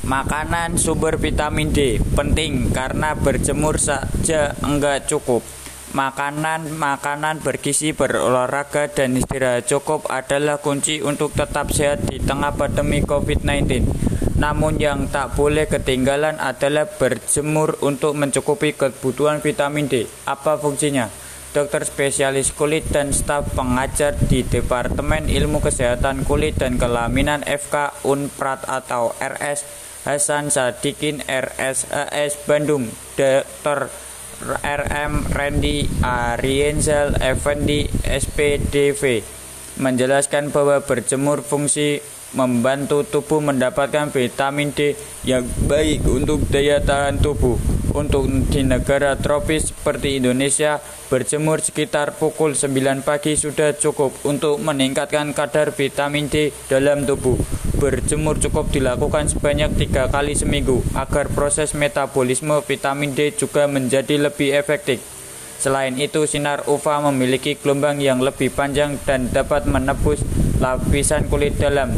Makanan sumber vitamin D penting karena berjemur saja enggak cukup. Makanan-makanan bergizi berolahraga dan istirahat cukup adalah kunci untuk tetap sehat di tengah pandemi COVID-19. Namun yang tak boleh ketinggalan adalah berjemur untuk mencukupi kebutuhan vitamin D. Apa fungsinya? Dokter spesialis kulit dan staf pengajar di Departemen Ilmu Kesehatan Kulit dan Kelaminan FK Unprat atau RS Hasan Sadikin RSAS Bandung Dr. RM Randy Arienzal Effendi SPDV menjelaskan bahwa berjemur fungsi membantu tubuh mendapatkan vitamin D yang baik untuk daya tahan tubuh. Untuk di negara tropis seperti Indonesia, berjemur sekitar pukul 9 pagi sudah cukup untuk meningkatkan kadar vitamin D dalam tubuh. Berjemur cukup dilakukan sebanyak tiga kali seminggu agar proses metabolisme vitamin D juga menjadi lebih efektif. Selain itu, sinar UVA memiliki gelombang yang lebih panjang dan dapat menebus lapisan kulit dalam